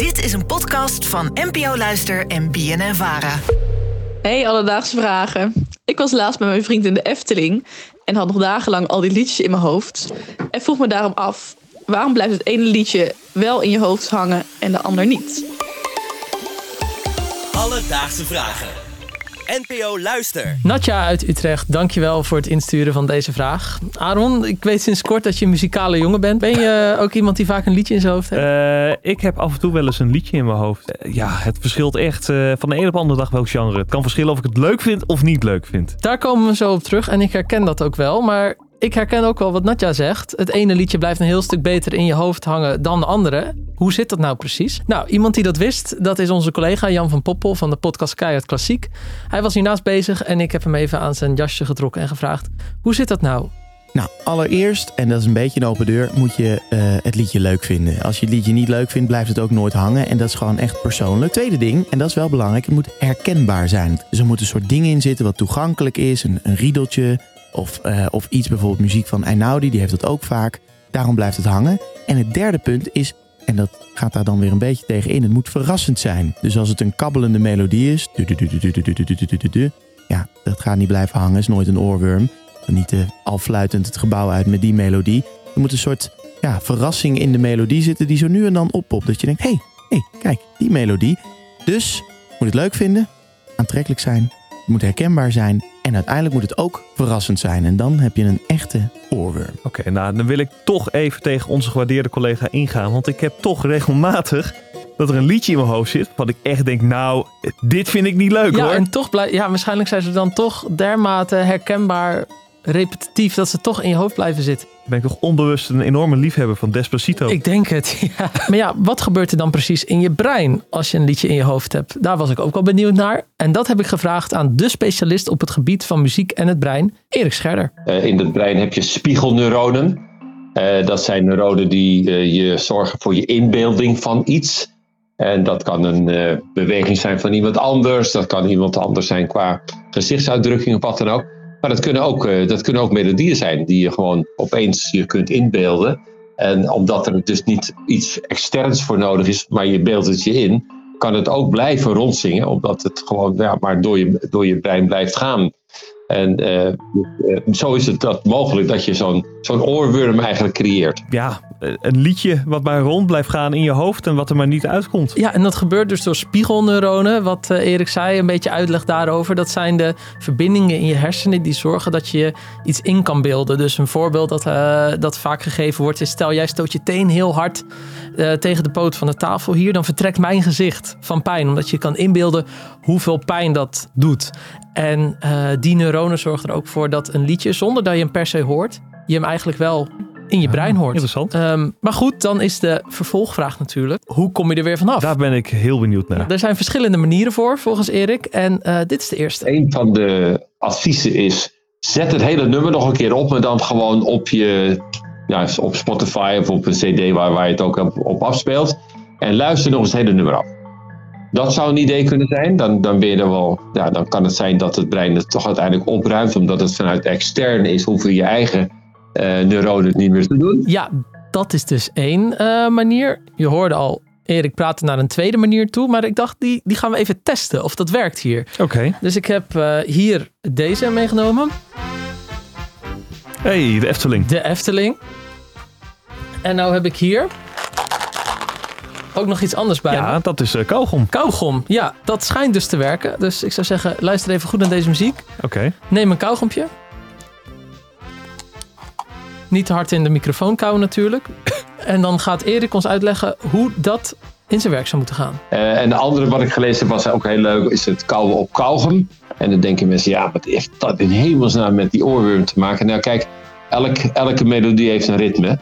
Dit is een podcast van NPO Luister en BNN Vara. Hey, alledaagse vragen. Ik was laatst met mijn vriend in de Efteling en had nog dagenlang al die liedjes in mijn hoofd. En vroeg me daarom af, waarom blijft het ene liedje wel in je hoofd hangen en de ander niet? Alledaagse vragen. NPO Luister. Natja uit Utrecht, dankjewel voor het insturen van deze vraag. Aaron, ik weet sinds kort dat je een muzikale jongen bent. Ben je ook iemand die vaak een liedje in zijn hoofd heeft? Eh, ik heb af en toe wel eens een liedje in mijn hoofd. Eh, ja, het verschilt echt eh, van de een op de andere dag welk genre. Het kan verschillen of ik het leuk vind of niet leuk vind. Daar komen we zo op terug en ik herken dat ook wel. Maar ik herken ook wel wat Natja zegt. Het ene liedje blijft een heel stuk beter in je hoofd hangen dan de andere. Hoe zit dat nou precies? Nou, iemand die dat wist, dat is onze collega Jan van Poppel van de podcast Keihard Klassiek. Hij was hiernaast bezig en ik heb hem even aan zijn jasje getrokken en gevraagd: hoe zit dat nou? Nou, allereerst, en dat is een beetje een open deur, moet je uh, het liedje leuk vinden. Als je het liedje niet leuk vindt, blijft het ook nooit hangen. En dat is gewoon echt persoonlijk. Tweede ding, en dat is wel belangrijk, het moet herkenbaar zijn. Dus er moeten een soort dingen in zitten wat toegankelijk is. Een riedeltje, of, uh, of iets, bijvoorbeeld muziek van Einaudi, die heeft dat ook vaak. Daarom blijft het hangen. En het derde punt is, en dat gaat daar dan weer een beetje tegen in, het moet verrassend zijn. Dus als het een kabbelende melodie is, ja, dat gaat niet blijven hangen, is nooit een oorworm. Niet uh, al fluitend het gebouw uit met die melodie. Er moet een soort ja, verrassing in de melodie zitten die zo nu en dan oppopt. Dat je denkt, hé, hey, hey, kijk, die melodie. Dus moet het leuk vinden, aantrekkelijk zijn, het moet herkenbaar zijn en uiteindelijk moet het ook verrassend zijn. En dan heb je een echte oorworm. Oké, nou dan wil ik toch even tegen onze gewaardeerde collega ingaan. Want ik heb toch regelmatig dat er een liedje in mijn hoofd zit. Wat ik echt denk, nou, dit vind ik niet leuk ja, hoor. En toch blij, ja, waarschijnlijk zijn ze dan toch dermate herkenbaar repetitief dat ze toch in je hoofd blijven zitten. Ben ik toch onbewust een enorme liefhebber van Despacito? Ik denk het, ja. Maar ja, wat gebeurt er dan precies in je brein als je een liedje in je hoofd hebt? Daar was ik ook wel benieuwd naar. En dat heb ik gevraagd aan de specialist op het gebied van muziek en het brein, Erik Scherder. Uh, in het brein heb je spiegelneuronen. Uh, dat zijn neuronen die uh, je zorgen voor je inbeelding van iets. En dat kan een beweging zijn van iemand anders. Dat kan iemand anders zijn qua gezichtsuitdrukking of wat dan ook. Maar dat kunnen, ook, uh, dat kunnen ook melodieën zijn die je gewoon opeens je kunt inbeelden. En omdat er dus niet iets externs voor nodig is, maar je beeldt het je in, kan het ook blijven rondzingen, omdat het gewoon ja, maar door je, door je brein blijft gaan. En uh, zo is het dat mogelijk dat je zo'n zo'n oorworm eigenlijk creëert. Ja, een liedje wat maar rond blijft gaan in je hoofd en wat er maar niet uitkomt. Ja, en dat gebeurt dus door spiegelneuronen. Wat uh, Erik zei, een beetje uitleg daarover. Dat zijn de verbindingen in je hersenen die zorgen dat je iets in kan beelden. Dus een voorbeeld dat, uh, dat vaak gegeven wordt is... stel jij stoot je teen heel hard tegen de poot van de tafel hier... dan vertrekt mijn gezicht van pijn. Omdat je kan inbeelden hoeveel pijn dat doet. En die neuronen zorgen er ook voor dat een liedje, zonder dat je hem per se hoort... je hem eigenlijk wel in je brein hoort. Interessant. Um, maar goed, dan is de vervolgvraag natuurlijk. Hoe kom je er weer vanaf? Daar ben ik heel benieuwd naar. Er zijn verschillende manieren voor, volgens Erik. En uh, dit is de eerste. Een van de adviezen is... zet het hele nummer nog een keer op... maar dan gewoon op je... Ja, op Spotify of op een cd waar, waar je het ook op, op afspeelt. En luister nog eens het hele nummer af. Dat zou een idee kunnen zijn. Dan, dan, ben je er wel, ja, dan kan het zijn dat het brein het toch uiteindelijk opruimt... omdat het vanuit extern is. Hoef je eigen neuronen niet meer te doen. Ja, dat is dus één uh, manier. Je hoorde al Erik praten naar een tweede manier toe. Maar ik dacht, die, die gaan we even testen of dat werkt hier. Oké. Okay. Dus ik heb uh, hier deze meegenomen. hey, de Efteling. De Efteling. En nou heb ik hier ook nog iets anders bij Ja, me. dat is uh, kauwgom. Kauwgom, ja. Dat schijnt dus te werken. Dus ik zou zeggen, luister even goed naar deze muziek. Oké. Okay. Neem een kauwgompje. Niet te hard in de microfoon kauwen natuurlijk. En dan gaat Erik ons uitleggen hoe dat in zijn werk zou moeten gaan. Uh, en de andere wat ik gelezen heb was ook heel leuk, is het kauwen op kauwgom. En dan denken mensen, ja, wat heeft dat in hemelsnaam met die oorworm te maken? Nou kijk, elk, elke melodie heeft een ritme.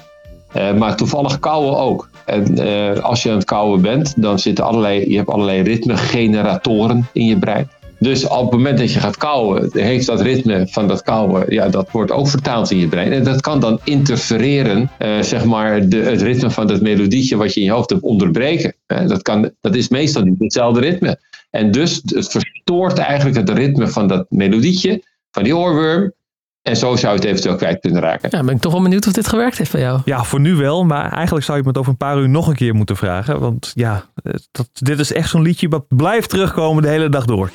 Uh, maar toevallig kauwen ook. En uh, als je aan het kauwen bent, dan zitten allerlei, je hebt allerlei ritmegeneratoren in je brein. Dus op het moment dat je gaat kauwen, heeft dat ritme van dat kauwen, ja, dat wordt ook vertaald in je brein. En dat kan dan interfereren, uh, zeg maar, de, het ritme van dat melodietje wat je in je hoofd hebt onderbreken. Uh, dat, kan, dat is meestal niet hetzelfde ritme. En dus het verstoort eigenlijk het ritme van dat melodietje, van die oorworm. En zo zou je het eventueel kwijt kunnen raken. Ja, ben ik toch wel benieuwd of dit gewerkt heeft bij jou. Ja, voor nu wel. Maar eigenlijk zou je me het over een paar uur nog een keer moeten vragen. Want ja, eh, dat, dit is echt zo'n liedje dat blijft terugkomen de hele dag door.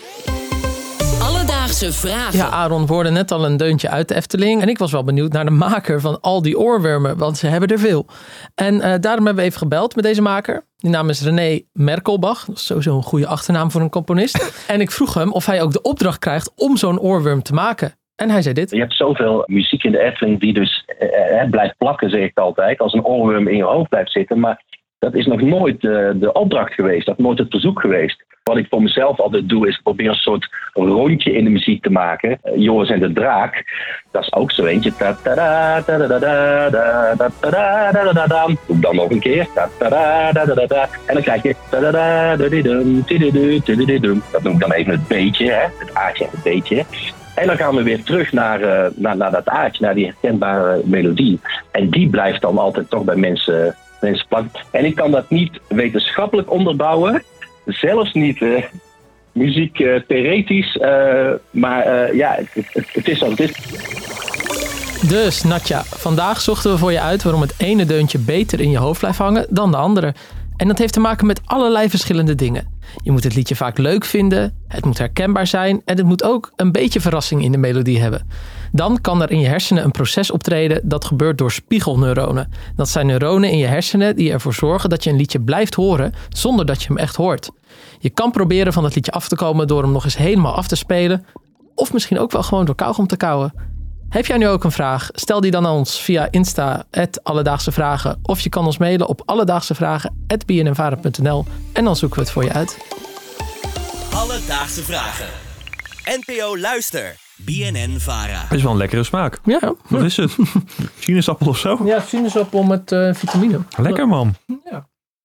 Vragen. Ja, Aaron hoorde net al een deuntje uit de Efteling. En ik was wel benieuwd naar de maker van al die oorwormen, want ze hebben er veel. En eh, daarom hebben we even gebeld met deze maker. Die naam is René Merkelbach. Dat is sowieso een goede achternaam voor een componist. en ik vroeg hem of hij ook de opdracht krijgt om zo'n oorworm te maken. En hij zei dit. Je hebt zoveel muziek in de Efteling die dus eh, eh, blijft plakken, zeg ik altijd. Als een oorworm in je hoofd blijft zitten. Maar dat is nog nooit eh, de opdracht geweest. Dat is nooit het verzoek geweest. Wat ik voor mezelf altijd doe, is proberen een soort rondje in de muziek te maken. Uh, Joris en de Draak, dat is ook zo eentje. Doe dan nog een keer. En dan krijg je. Dat noem ik dan even het beetje, hè? het aardje en het beetje. En dan gaan we weer terug naar, uh, naar, naar dat aardje, naar die herkenbare melodie. En die blijft dan altijd toch bij mensen, En ik kan dat niet wetenschappelijk onderbouwen, zelfs niet uh, muziek uh, theoretisch, maar ja, het, is wat het is. Dus Natja, vandaag zochten we voor je uit waarom het ene deuntje beter in je hoofd blijft hangen dan de andere. En dat heeft te maken met allerlei verschillende dingen. Je moet het liedje vaak leuk vinden, het moet herkenbaar zijn en het moet ook een beetje verrassing in de melodie hebben. Dan kan er in je hersenen een proces optreden dat gebeurt door spiegelneuronen. Dat zijn neuronen in je hersenen die ervoor zorgen dat je een liedje blijft horen zonder dat je hem echt hoort. Je kan proberen van dat liedje af te komen door hem nog eens helemaal af te spelen, of misschien ook wel gewoon door kauwgom te kauwen. Heb jij nu ook een vraag? Stel die dan aan ons via Insta, Alledaagse Vragen. Of je kan ons mailen op alledaagsevragen.bnnvara.nl en dan zoeken we het voor je uit. Alledaagse Vragen. NPO Luister. BNN Vara. Het is wel een lekkere smaak. Ja. Wat is het? Sinaasappel of zo? Ja, sinaasappel met uh, vitamine. Lekker man. Ja.